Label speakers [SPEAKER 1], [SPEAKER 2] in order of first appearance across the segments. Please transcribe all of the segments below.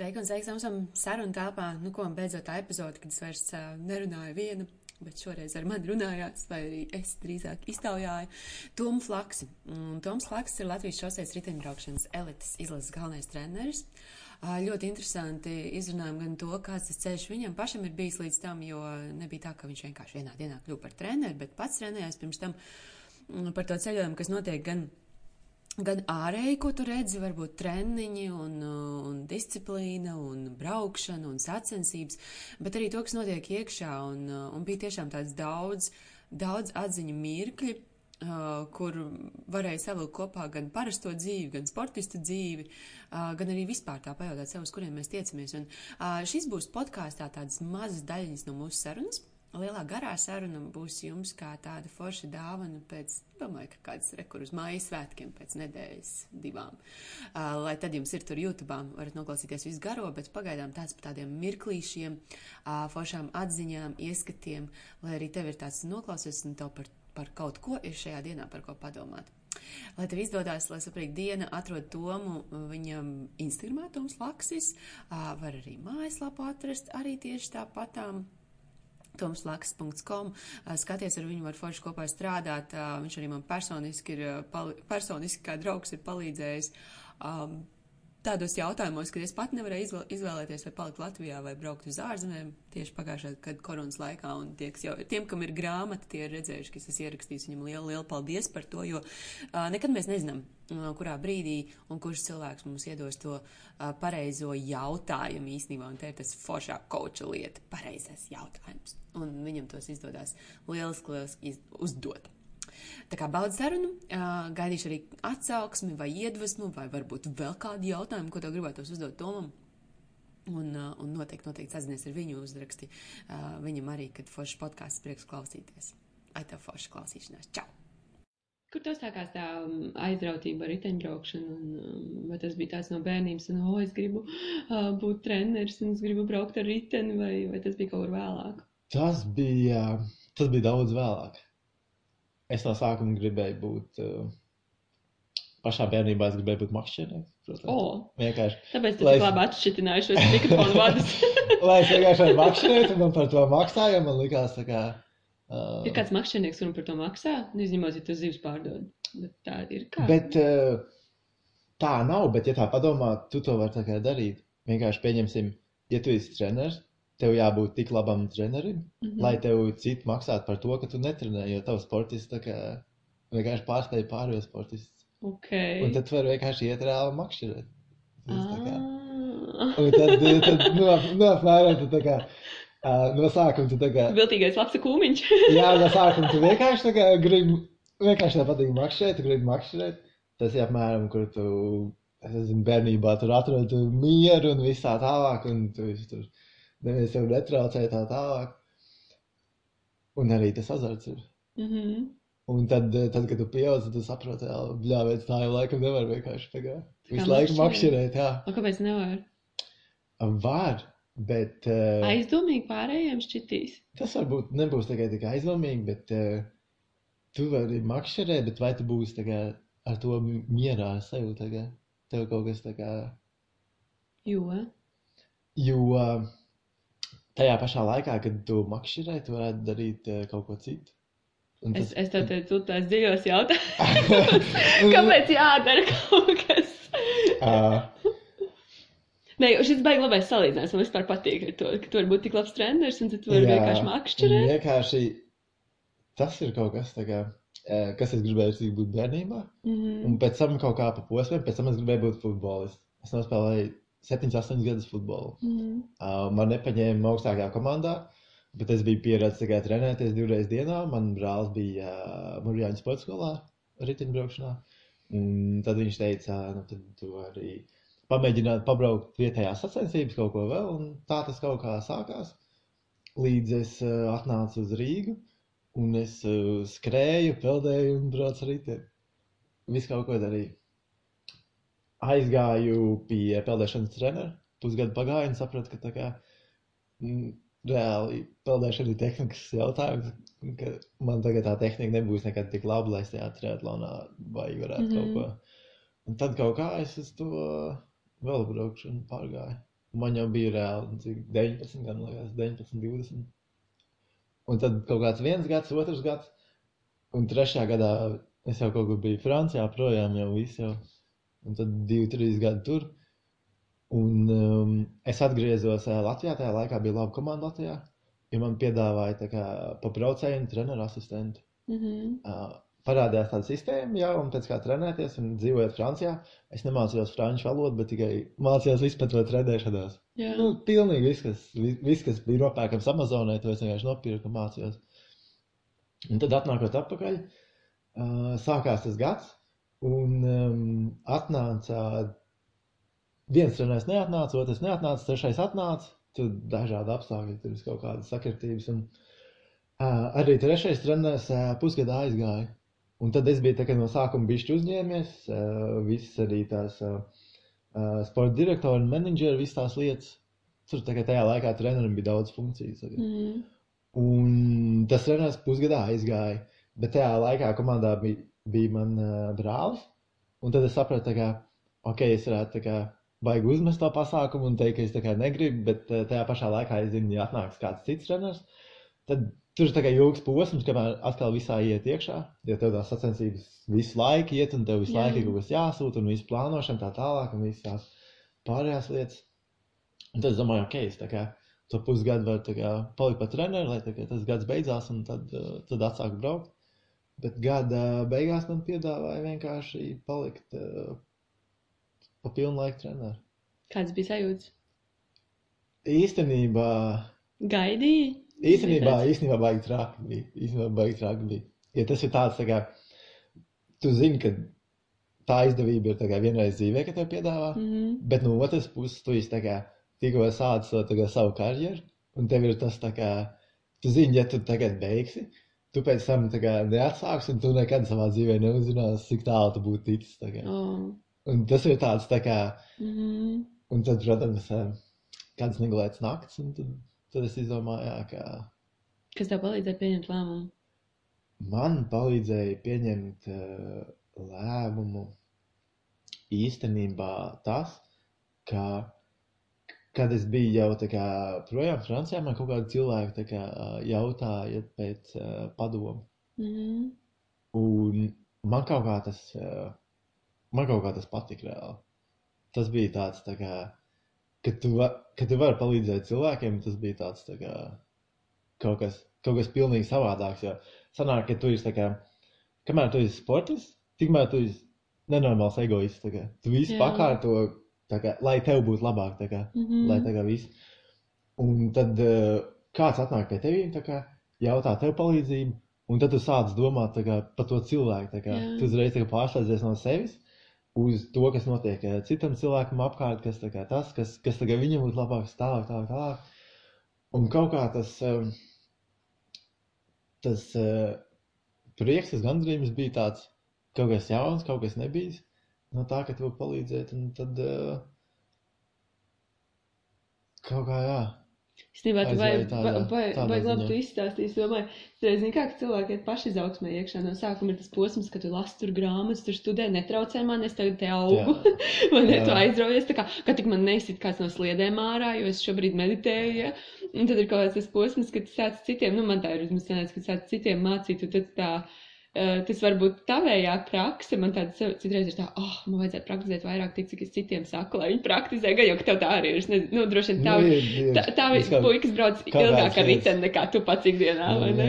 [SPEAKER 1] Sveiki un sveiki! Esam sarunu telpā. Nu, ko beidzot tā epizode, kad es vairs uh, nerunāju viena, bet šoreiz ar mani runājāt, vai arī es drīzāk iztaujāju Tomu Flaksi. Un Toms Flaks ir Latvijas šoseis riteņbraukšanas elites izlases galvenais treneris. Uh, ļoti interesanti izrunājām gan to, kāds tas ceļš viņam pašam ir bijis līdz tam, jo nebija tā, ka viņš vienkārši vienā dienā kļuva par treneri, bet pats trenējās pirms tam mm, par to ceļojumu, kas notiek gan gan ārēji, ko tu redzi, varbūt treniņi un, un disciplīna un braukšana un sacensības, bet arī to, kas notiek iekšā un, un bija tiešām tāds daudz, daudz atziņu mirkļi, Uh, kur varēja savilkt kopā gan parasto dzīvi, gan sportistu dzīvi, uh, gan arī vispār tā pajautāt sev, uz kuriem mēs tiecamies. Un uh, šis būs podkāstā tādas mazas daļiņas no mūsu sarunas. Lielā garā saruna būs jums kā tāda forša dāvana pēc, domāju, ka kāds rekur uz mājas svētkiem pēc nedēļas divām. Uh, lai tad jums ir tur YouTube, varat noklausīties visu garo, bet pagaidām tāds par tādiem mirklīšiem, uh, foršām atziņām, ieskatiem, lai arī tev ir tāds noklausies un tev par, par kaut ko ir šajā dienā par ko padomāt. Lai tev izdodas, lai saprīt diena, atrod Tomu viņam Instagramā, Toms Laksis, uh, var arī mājaslapu atrast, arī tieši tāpatām tomslaks.com. Skaties, ar viņu var forši kopā strādāt. Viņš arī man personiski ir, personiski kā draugs ir palīdzējis. Um, tādos jautājumos, kad es pat nevarēju izvēlēties, vai palikt Latvijā vai braukt uz ārzemēm, tieši pagājušā gada koronas laikā. Tieks, jau, tiem, kam ir grāmata, tie ir redzējuši, ka es esmu ierakstījis viņam lielu, lielu paldies par to, jo uh, nekad mēs nezinām, uh, kurā brīdī un kurš cilvēks mums iedos to uh, pareizo jautājumu īstenībā. Un te ir tas foršā koča lieta - pareizais jautājums. Un viņam tos izdodas lieliski, lieliski uzdot. Tā kā baudu sarunu, gaidīšu arī atsauksmi vai iedvesmu, vai varbūt vēl kādu jautājumu, ko tev gribētos uzdot Tomam. Un, un noteikti, noteikti sazinies ar viņu uzraksti. Viņam arī, kad foršs podkāsts prieks klausīties. Ai, tev forša klausīšanās. Čau!
[SPEAKER 2] Kur tas sākās tā aizrautība ar riteņbraukšanu? Un, vai tas bija tāds no bērnības, un, oh, es gribu uh, būt treneris, un es gribu braukt ar riteni, vai, vai tas bija kaut kur vēlāk?
[SPEAKER 3] Tas bija, tas bija daudz vēlāk. Es no sākuma gribēju būt. Uh, pašā bērnībā es gribēju būt makšķernieks.
[SPEAKER 2] Oh,
[SPEAKER 3] vienkārši.
[SPEAKER 2] Tāpēc tik labi atšķitināji šos mikrofonu vadus.
[SPEAKER 3] lai es vienkārši varu makšķerēt, un man par to maksāja, man likās tā kā.
[SPEAKER 2] Uh... Ir kāds makšķernieks, kuram par to maksā? Nu, izņemot, ja tas zivs pārdod. Bet tā ir kā.
[SPEAKER 3] Bet uh, tā nav, bet ja tā padomā, tu to vari tā kā darīt. Vienkārši pieņemsim, ja tu esi treneris, tev jābūt tik labam trenerim, mm -hmm. lai tev citi maksātu par to, ka tu netrenē, jo tavs sportists vienkārši pārspēja pārējos sportistus.
[SPEAKER 2] Okay.
[SPEAKER 3] Un tad tu vari vienkārši iet reāli makšķerēt. Ah. Un tad, tad nu, nu, apmēram tu tā kā. Uh, no sākuma tu tā kā.
[SPEAKER 2] Viltīgais lapsa kūmiņš.
[SPEAKER 3] jā, no sākuma tu vienkārši tā kā gribi, vienkārši tā patīk makšķerēt, tu gribi makšķerēt. Tas ir apmēram, kur tu, es nezinu, bērnībā tur atrod mieru un viss tā tālāk, un tu visu tur neviens tev netraucē tā tālāk. Un arī tas azarts ir.
[SPEAKER 2] Mm -hmm.
[SPEAKER 3] Un tad, tad, kad tu pieaug, tad tu saproti, ka tā jau laikam nevar vienkārši tagad. Visu laiku makšķerēt.
[SPEAKER 2] Un kāpēc nevar?
[SPEAKER 3] Var, bet... Uh,
[SPEAKER 2] aizdomīgi pārējiem šķitīs.
[SPEAKER 3] Tas varbūt nebūs tikai tik aizdomīgi, bet uh, tu vari makšķerēt, bet vai tu būsi tagad ar to mierā ar sevi? Tev kaut kas tā kā...
[SPEAKER 2] Jo?
[SPEAKER 3] Jo... Uh, tajā pašā laikā, kad tu makšķerē, tu varētu darīt uh, kaut ko citu.
[SPEAKER 2] Un tas... Es, es tev teicu, tās dziļos jautājumus. Kāpēc jādara kaut kas? uh. Nē, šis beigas labais salīdzinājums. Man vispār patīk, to, ka tu vari būt tik labs treneris, un tu vari jā, vienkārši makšķerēt.
[SPEAKER 3] Vienkārši tas ir kaut kas, kā, kas es gribēju būt bērnībā. Mm -hmm. Un pēc tam kaut kā pa posmiem, pēc tam es gribēju būt futbolists. Es nospēlēju 7, 8 gadus futbolu. Mm. Uh, man nepaņēma augstākajā komandā, bet es biju pieredzējis tikai trenēties divreiz dienā. Man brālis bija uh, Mūrjāņu sporta skolā, riteņbraukšanā. Un tad viņš teica, nu, tad tu arī pamēģināt pabraukt vietējās sacensības, kaut ko vēl. Un tā tas kaut kā sākās. Līdz es uh, atnācu uz Rīgu, un es uh, skrēju, peldēju un braucu ar riteni. Visu kaut ko darīju aizgāju pie peldēšanas trenera. Pusgadu pagāju un sapratu, ka tā kā m, mm, reāli peldēšana ir tehnikas jautājums. Man tagad tā tehnika nebūs nekad tik laba, lai es tajā triatlonā vai varētu mm -hmm. kaut ko. Un tad kaut kā es uz to vēl braukšanu pārgāju. Man jau bija reāli, cik 19 gadu, liekas, 19, 20. Un tad kaut kāds viens gads, otrs gads, un trešajā gadā es jau kaut kur biju Francijā, projām jau viss jau. Un tad divi, trīs gadi tur. Un um, es atgriezos uh, Latvijā, tajā laikā bija laba komanda Latvijā. Ja man piedāvāja kā, pa braucēju treneru asistentu. Mm -hmm. uh, parādījās tāda sistēma, jau un pēc kā trenēties un dzīvojot Francijā. Es nemācījos franču valodu, bet tikai mācījos to trenēšanās. Yeah. Nu, pilnīgi viss, kas, viss, kas bija nopērkams Amazonē, to es vienkārši nopirku un mācījos. Un tad atnākot atpakaļ, uh, sākās tas gads, un um, atnāca viens trenējs neatnāca, otrs neatnāca, trešais atnāca. Tur dažādi apstākļi, tur ir kaut kādas sakritības. Un, uh, arī trešais treneris uh, pusgadā aizgāja. Un tad es biju no sākuma bišķi uzņēmies, uh, visas arī tās uh, uh, sporta direktori un menedžeri, visas tās lietas. Tur tagad tajā laikā trenerim bija daudz funkcijas. Mm. Un tas treneris pusgadā aizgāja, bet tajā laikā komandā bija, bija man uh, brālis. Un tad es sapratu, ka, ok, es varētu kā, baigi uzmest to pasākumu un teikt, ka es kā negribu, bet uh, tajā pašā laikā es zinu, ja atnāks kāds cits treneris, tad Tur ir tikai ilgs posms, kamēr atkal visā iet iekšā. Jo tev tās sacensības visu laiku iet, un tev visu Jā. laiku ir kaut kas jāsūta, un visu plānošana tā tālāk, un visas tās pārējās lietas. Un tad es domāju, ok, es kā to pusgadu varu palikt par treneru, lai kā, tas gads beidzās, un tad, uh, tad atsākt braukt. Bet gada beigās man piedāvāja vienkārši palikt uh, pa pilnu laiku treneru.
[SPEAKER 2] Kāds bija sajūts?
[SPEAKER 3] Īstenībā.
[SPEAKER 2] Gaidīji?
[SPEAKER 3] Īstenībā, īstenībā baigi traki bija. Īstenībā baigi traki bija. Ja tas ir tāds, tā kā, tu zini, ka tā izdevība ir tā kā vienreiz dzīvē, ka tev piedāvā, mm -hmm. bet no otras puses tu esi tā kā tikko sācis savu karjeru, un tev ir tas tā kā, tu zini, ja tu tagad beigsi, tu pēc tam kā neatsāksi, un tu nekad savā dzīvē neuzzināsi, cik tālu tu būtu ticis. Oh. Un tas ir tāds tā kā, mm -hmm. un tad, protams, kāds negulēts nakts, un tad Tad es izdomāju, jā, ka.
[SPEAKER 2] Kas tev palīdzēja pieņemt lēmumu?
[SPEAKER 3] Man palīdzēja pieņemt uh, lēmumu īstenībā tas, ka, kad es biju jau tā kā projām Francijā, man kaut kādi cilvēki kā, jautāja pēc uh, padomu. Mm. Un man kaut kā tas, uh, man kaut kā tas patika reāli. Tas bija tāds tā kā ka tu, va, ka tu vari palīdzēt cilvēkiem, tas bija tāds tā kā, kaut, kas, kaut kas pilnīgi savādāks. Jo sanāk, ka tu esi, kā, kamēr tu esi sportists, tikmēr tu esi nenormāls egoists. Tu visu pakārto, kā, lai tev būtu labāk, kā, mm -hmm. lai tā kā viss. Un tad uh, kāds atnāk pie tevīm, kā, jautā tev palīdzību, un tad tu sāc domāt kā, par to cilvēku. Kā, tu uzreiz pārslēdzies no sevis uz to, kas notiek eh, citam cilvēkam apkārt, kas kā, tas, kas, kas viņam būtu labāks, tālāk, tālāk, tālāk. Un kaut kā tas, eh, tas eh, prieks, tas gandrījums bija tāds kaut kas jauns, kaut kas nebijis. No tā, ka tev palīdzēt, un tad kaut kā jā.
[SPEAKER 2] Īstenībā, tu vajag labi tu izstāstīsi. Domāju, tu zini, kā cilvēki iet paši izaugsmē iekšā. No sākuma ir tas posms, ka tu lasi tur grāmatas, tur studē, netraucē man, es tagad te augu. man ne, tu aizraujies, tā kā, ka tik man nesit kāds no sliedēm ārā, jo es šobrīd meditēju, ja? Un tad ir kaut kāds tas posms, kad tu sāc citiem, nu man tā ir uzmesināts, ka sāc citiem mācīt, un tad tā Uh, tas var būt tavējā prakse. Man tāds citreiz ir tā, oh, man vajadzētu praktizēt vairāk, tik, cik es citiem saku, lai viņi praktizē, gan jau ka tev tā arī ir. Nezinu, nu, droši vien tā, nu, tā, tā kā, puikas brauc ilgāk ar riteni nekā tu pats ikdienā, vai ne?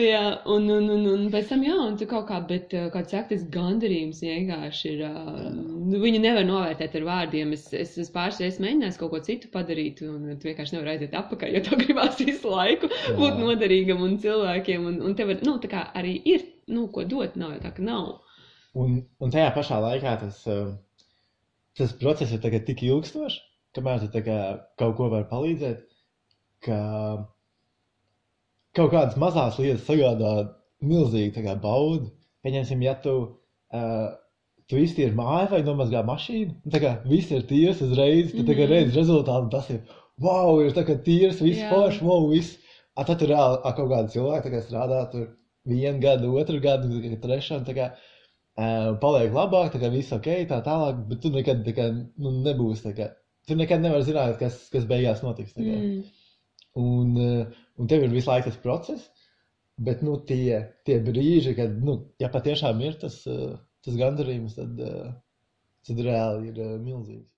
[SPEAKER 2] Jā, un, un, un, un pēc tam, jā, un tu kaut kā, bet, kā saka, tas gandarījums vienkārši ir, uh, nu, viņu nevar novērtēt ar vārdiem. Es, es, es pāris reizes mēģināju kaut ko citu padarīt, un tu vienkārši nevar aiziet apakaļ, jo to gribās visu laiku jā. būt noderīgam un cilvēkiem, un, un tev, nu, tā kā arī ir nu, ko dot, nav jau tā, ka nav.
[SPEAKER 3] Un, un tajā pašā laikā tas, um, tas process ir tik ilgstošs, kamēr tu kā, kaut ko vari palīdzēt, ka kaut kādas mazas lietas sagādā milzīgu baudu. Pieņemsim, ja tu, uh, tu iztīri māju vai nomazgā mašīnu, kā viss ir tīrs uzreiz, tad mm -hmm. redz rezultātu, tas ir, wow, ir tīrs, viss forši, wow, viss. A, tad tur reāli kaut kāda cilvēka kā, strādā tur vienu gadu, otru gadu, trešā. Kā, uh, paliek labāk, tā kā viss ok, tā tālāk, bet tu nekad kā, nu, nebūsi kā tu nekad nevari zināt, kas, kas beigās notiks. Mm. Un, uh, un tev ir visu laiku tas process, bet nu, tie, tie brīži, kad, nu, ja patiešām ir tas, uh, tas gandarījums, tad, uh, tad reāli ir uh, milzīgs.